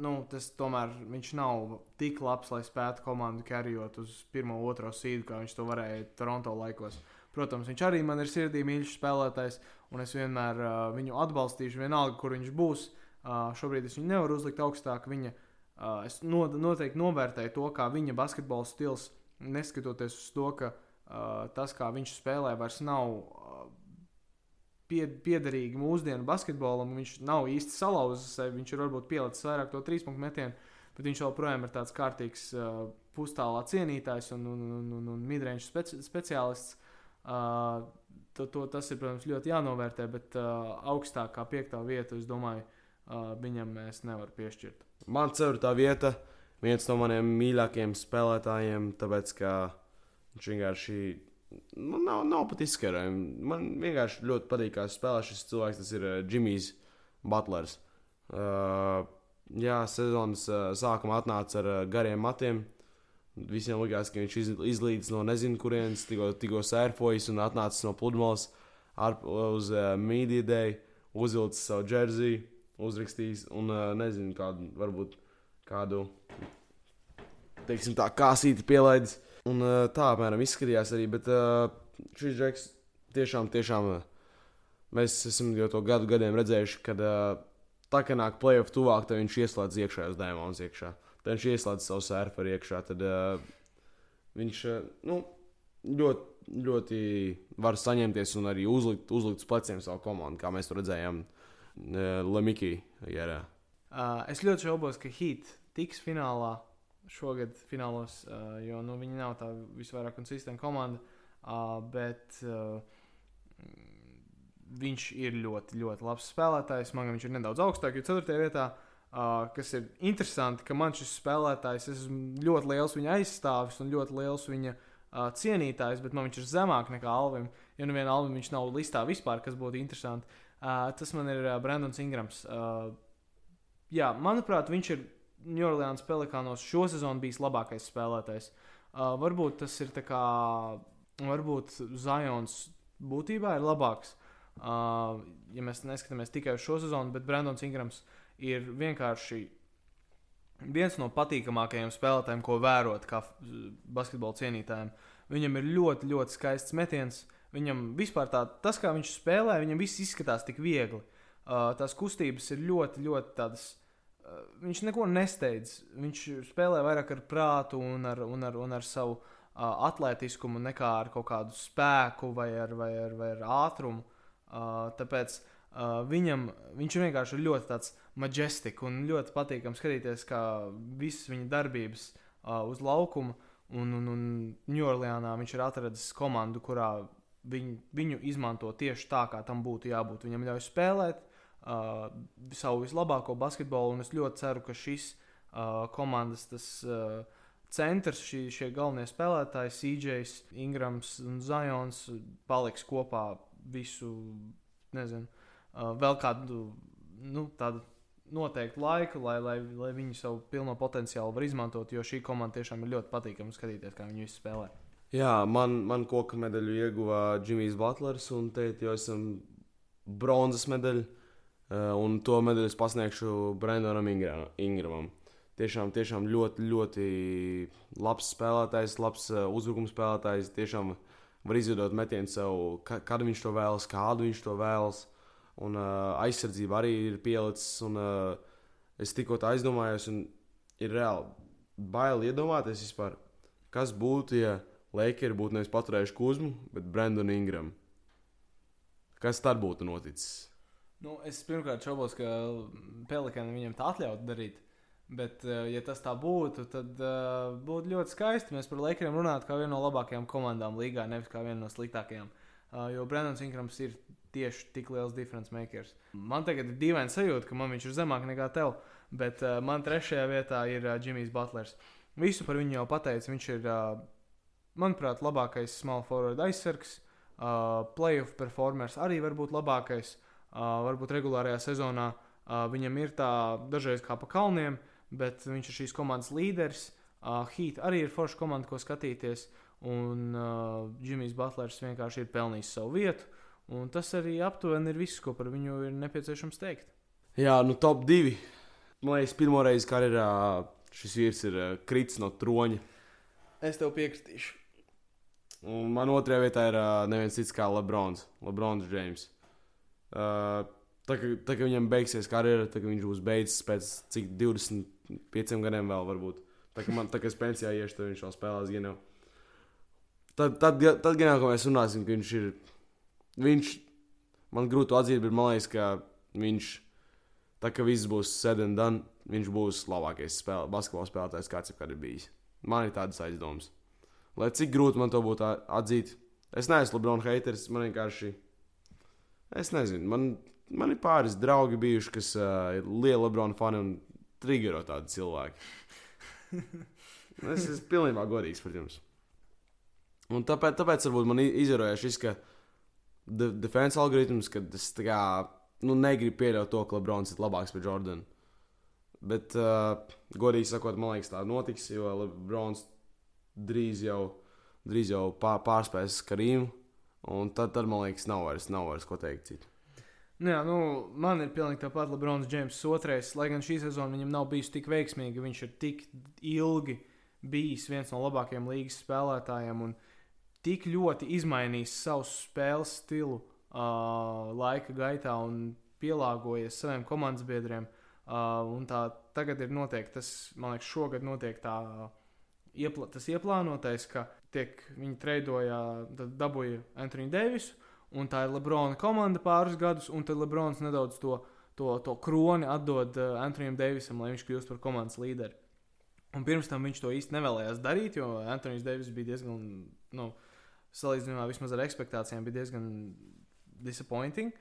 [SPEAKER 1] nu, tas tomēr viņš nav tik labs, lai spētu komandu karjot uz pirmo, otro sīdu, kā viņš to varēja Toronto laikos. Protams, viņš arī man ir sirdī mīļš spēlētājs, un es vienmēr uh, viņu atbalstīšu, vienalga, kur viņš būs. Uh, šobrīd es viņu nevaru uzlikt augstāk. Viņa, uh, es no, noteikti novērtēju to, kā viņa basketbola stils, neskatoties uz to, ka uh, tas, kā viņš spēlē, vairs nav pie, piederīgi mūsdienu basketbolam. Viņš nav īsti salauzis sevi, viņš ir varbūt pielicis vairāk to trīs punktu metienu, bet viņš joprojām ir tāds kārtīgs uh, pustālā cienītājs un, un, un, un, un midrange speci speciālists. Uh, to, to, tas ir, protams, ļoti jānovērtē, bet uh, augstāk kā piektā vieta, es domāju, uh, viņam es nevaru piešķirt.
[SPEAKER 2] Man ceturtā vieta, viens no maniem mīļākajiem spēlētājiem, tāpēc ka viņš vienkārši nu, nav, nav pat izskarojams. Man vienkārši ļoti patīk, kā spēlē šis cilvēks. Tas ir uh, Jimmy's Butlers. Uh, jā, sezonas uh, sākumā atnāca ar uh, gariem matiem. Visiem likās, ka viņš iz, izlīdz no nezinu kurienes, tikko, tikko sērfojas un atnācis no pludmales uz uh, Media Day, uzvilcis savu džersiju, uzrakstījis un uh, nezinu, kādu, varbūt kādu, teiksim, tā kāsīti pielaidis. Un uh, tā apmēram izskatījās arī, bet uh, šis džeks tiešām, tiešām uh, mēs esam jau to gadu gadiem redzējuši, kad uh, tā kā nāk playoff tuvāk, tad viņš ieslēdz iekšējos dēmonus iekšā. Tad viņš ieslēdz savu sērferu iekšā. Tad uh, viņš uh, nu, ļoti, ļoti var saņemties un arī uzlikt, uzlikt uz pleciem savu komandu, kā mēs to redzējām Lemikī.
[SPEAKER 1] Uh, es ļoti šaubos, ka Heat tiks finālā šogad, finālos, uh, jo nu, viņi nav tā visvairāk konsistenta komanda. Uh, bet uh, viņš ir ļoti, ļoti labs spēlētājs. Man viņš ir nedaudz augstāk, jo 4. vietā, uh, kas ir interesanti, ka man šis spēlētājs, esmu ļoti liels viņa aizstāvis un ļoti liels viņa uh, cienītājs, bet man viņš ir zemāk nekā Alvim. Ja nu vienā Alvim viņš nav listā vispār, kas būtu interesanti. Uh, tas man ir uh, Brandons Ingrams. Uh, jā, manuprāt, viņš ir New Orleans Pelikānos šo sezonu bijis labākais spēlētājs. Uh, varbūt tas ir tā kā, varbūt Zions būtībā ir labāks. Uh, ja mēs neskatāmies tikai uz šo sezonu, bet Brandons Ingrams ir vienkārši viens no patīkamākajiem spēlētājiem, ko vērot kā basketbola cienītājiem. Viņam ir ļoti, ļoti skaists metiens. Viņam vispār tā, tas, kā viņš spēlē, viņam viss izskatās tik viegli. Uh, tās kustības ir ļoti, ļoti tādas. Uh, viņš neko nesteidz. Viņš spēlē vairāk ar prātu un ar, un ar, un ar savu uh, atletiskumu, nekā ar kaut kādu spēku vai ar, vai ar, vai ar ātrumu. Uh, tāpēc uh, viņam viņš ir vienkārši ļoti tāds majestisks un ļoti patīkami skatīties, kā visas viņa darbības uh, uz laukuma. Un, un, un Ņūorleānā viņš ir atradis komandu, kurā viņu, viņu izmanto tieši tā, kā tam būtu jābūt. Viņam ļauj spēlēt uh, savu vislabāko basketbolu, es ļoti ceru, ka šis uh, komandas tas, uh, centrs, šī, šie galvenie spēlētāji, CJs, Ingrams un Zions, paliks kopā visu, nezinu, uh, vēl kādu nu, tādu noteiktu laiku, lai, lai, lai viņi savu pilno potenciālu var izmantot, jo šī komanda tiešām ir ļoti patīkama skatīties, kā viņi spēlē.
[SPEAKER 2] Jā, man, man koka medaļu ieguva Džimijs Butlers, un te jau esam bronzas medaļu, un to medaļu es pasniegšu Brendonam Ingramam. Tiešām, tiešām ļoti, ļoti labs spēlētājs, labs uh, uzbrukuma spēlētājs. Tiešām var izveidot metienu sev, ka, kad viņš to vēlas, kādu viņš to vēlas. Un uh, aizsardzība arī ir pielicis. Un, uh, es tikko tā aizdomājos, un ir reāli bail iedomāties vispār, kas būtu, ja Lakers būtu nevis paturējuši Kuzmu, bet Brendonu Ingramu. Kas tad būtu noticis?
[SPEAKER 1] Nu, es pirmkārt šaubos, ka Pelikānam viņam tā atļautu darīt. Bet, uh, ja tas tā būtu, tad uh, būtu ļoti skaisti. Mēs par Lakeriem runātu kā vienu no labākajām komandām līgā, nevis kā vienu no sliktākajām. Uh, jo Brendons Ingrams ir tieši tik liels difference makers. Man tagad ir dīvaini sajūta, ka man viņš ir zemāk nekā tev, bet uh, man trešajā vietā ir uh, Jimmy's Butlers. Visu par viņu jau pateicu. Viņš ir, uh, manuprāt, labākais small forward aizsargs. Uh, playoff performers arī var būt labākais. Uh, varbūt regulārajā sezonā uh, viņam ir tā dažreiz kā pa kalniem, bet viņš ir šīs komandas līderis. Uh, Heat arī ir forša komanda, ko skatīties. Un uh, Jimmy's Butlers vienkārši ir pelnījis savu vietu. Un tas arī aptuveni ir viss, ko par viņu ir nepieciešams teikt.
[SPEAKER 2] Jā, nu top divi. Man liekas, pirmo reizi karjerā šis vīrs ir uh, kritis no troņa.
[SPEAKER 1] Es tev piekritīšu.
[SPEAKER 2] Un man otrajā vietā ir uh, neviens cits kā Lebrons, Lebrons James. Uh, tā, ka, tā kā viņam beigsies karjera, tad viņš būs beidzis pēc cik 25 gadiem vēl varbūt. Tā kā man tā kā es pensijā iešu, tad viņš vēl spēlēs Genu. Tad, tad, tad, tad gan jau mēs runāsim, ka viņš ir. Viņš man grūti atzīt, bet man liekas, ka viņš. Tā kā viss būs sēdens, dan, viņš būs labākais spēlē, basketbola spēlētājs, kāds jebkad ir bijis. Man ir tādas aizdomas. Lai cik grūti man to būtu atzīt, es neesmu Lebrona haters. Man vienkārši. Es nezinu, man, man ir pāris draugi bijuši, kas uh, ir lieli Lebrona fani un triggero tādi cilvēki. es esmu pilnībā godīgs par jums. Un tāpēc, tāpēc varbūt man izvēlējās šis, ka de, defense algoritms, kad es kā, nu, negribu pieļaut to, ka Lebrons ir labāks par Jordanu. Bet, uh, godīgi sakot, man liekas, tā notiks, jo Lebrons drīz jau, drīz jau pār, pārspēs Karīmu. Un tad, tad, man liekas, nav vairs, nav vairs ko teikt citu.
[SPEAKER 1] Nu, jā, nu, man ir pilnīgi tāpat Lebrons Džeims otrais, lai gan šī sezona viņam nav bijusi tik veiksmīga, viņš ir tik ilgi bijis viens no labākajiem līgas spēlētājiem. Un, uh, tik ļoti izmainījis savu spēles stilu uh, laika gaitā un pielāgojies saviem komandas biedriem. Uh, tā tagad ir noteikti, tas man liekas, šogad notiek tā iepla, tas ieplānotais, ka tiek, viņi treidoja, tad dabūja Antoni Deivisu, un tā ir Lebrona komanda pāris gadus, un tad Lebrons nedaudz to, to, to kroni atdod uh, Antonijam Deivisam, lai viņš kļūst par komandas līderi. Un pirms tam viņš to īsti nevēlējās darīt, jo Antonijs Deivis bija diezgan, nu, salīdzinājumā vismaz ar expectācijām, bija diezgan disappointing.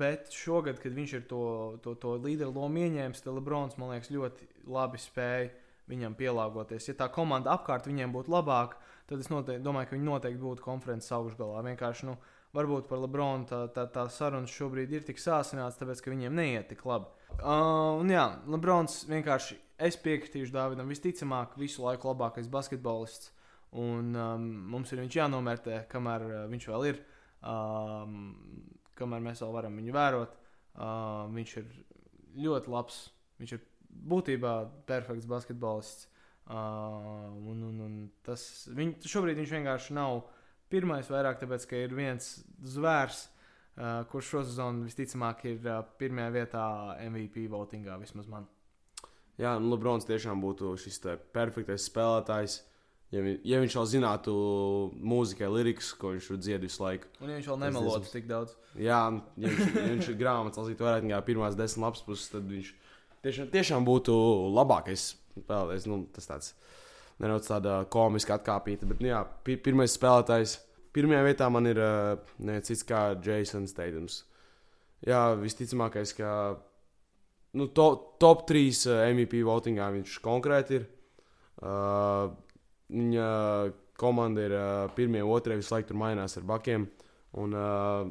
[SPEAKER 1] Bet šogad, kad viņš ir to, to, to līderu lomu ieņēmis, tad Lebrons, man liekas, ļoti labi spēja viņam pielāgoties. Ja tā komanda apkārt viņiem būtu labāka, tad es noteikti, domāju, ka viņi noteikti būtu konferences augšgalā. Vienkārši, nu, varbūt par Lebronu tā, tā, tā saruna šobrīd ir tik sāsināta, tāpēc, ka viņiem neiet tik labi. Uh, un jā, Lebrons vienkārši, es piekritīšu Dāvidam, visticamāk, visu laiku labākais basketbolists. Un um, mums ir viņš jānomērtē, kamēr uh, viņš vēl ir. Um, kamēr mēs vēl varam viņu vērot. Uh, viņš ir ļoti labs. Viņš ir būtībā perfekts basketbolists. Uh, un, un, un tas, viņ, šobrīd viņš vienkārši nav pirmais, vairāk tāpēc, ka ir viens zvērs, uh, kurš šo sezonu visticamāk ir uh, pirmajā vietā MVP votingā, vismaz man.
[SPEAKER 2] Jā, nu, Lebrons tiešām būtu šis perfektais spēlētājs. Ja, vi, ja viņš vēl zinātu mūzikai, lirikas, ko viņš tur dzied visu laiku.
[SPEAKER 1] Un ja viņš vēl nemelotu tik daudz.
[SPEAKER 2] Jā, ja viņš, ja viņš grāmatas lasīt vairāk nekā pirmās desmit lapas puses, tad viņš tiešām, tiešām būtu labākais spēlētājs. Nu, tas tāds nedaudz tāda komiska atkāpīta, bet nu, jā, pir pirmais spēlētājs. Pirmajā vietā man ir uh, neviens cits kā Jasons Teidams. Jā, visticamākais, ka nu, to, top 3 uh, MVP votingā viņš konkrēti ir. Uh, Viņa komanda ir uh, pirmie, otrie, visu laiku tur mainās ar bakiem. Un, uh,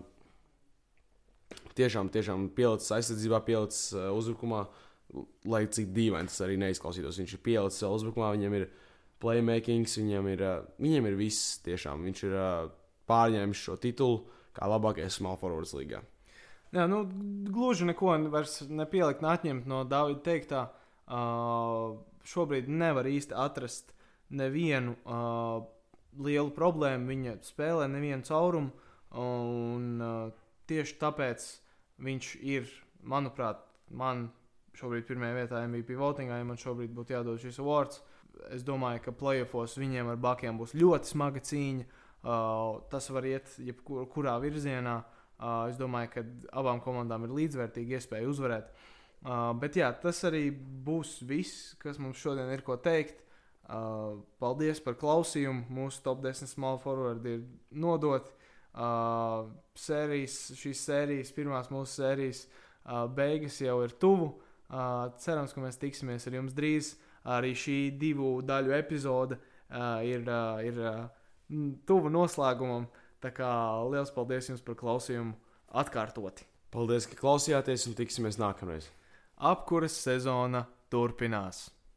[SPEAKER 2] tiešām, tiešām pielicis aizsardzībā, pielicis uh, uzbrukumā, lai cik dīvaini tas arī neizklausītos. Viņš ir pielicis vēl uzbrukumā, viņam ir playmakings, viņam ir, viņam ir viss tiešām. Viņš ir pārņēmis šo titulu kā labākais small forwards līgā.
[SPEAKER 1] Jā, nu, gluži neko vairs nepielikt, neatņemt no Dāvida teiktā. Uh, šobrīd nevar īsti atrast nevienu uh, lielu problēmu. Viņa spēlē nevienu caurumu. Un, uh, tieši tāpēc viņš ir, manuprāt, man šobrīd pirmajā vietā MVP votingā, ja man šobrīd būtu jādod šis awards. Es domāju, ka playoffs viņiem ar bakiem būs ļoti smaga cīņa. Uh, tas var iet jebkurā virzienā. Uh, es domāju, ka abām komandām ir līdzvērtīga iespēja uzvarēt. Uh, bet jā, tas arī būs viss, kas mums šodien ir ko teikt. Uh, paldies par klausījumu. Mūsu top 10 small forward ir nodoti. Uh, sērijas, šīs sērijas, pirmās mūsu sērijas uh, beigas jau ir tuvu. Uh, cerams, ka mēs tiksimies ar jums drīz. Arī šī divu daļu epizode uh, ir, uh, ir uh, tuvu noslēgumam. Tā kā liels paldies jums par klausījumu atkārtoti.
[SPEAKER 2] Paldies, ka klausījāties un tiksimies nākamreiz.
[SPEAKER 1] Apkuras sezona turpinās.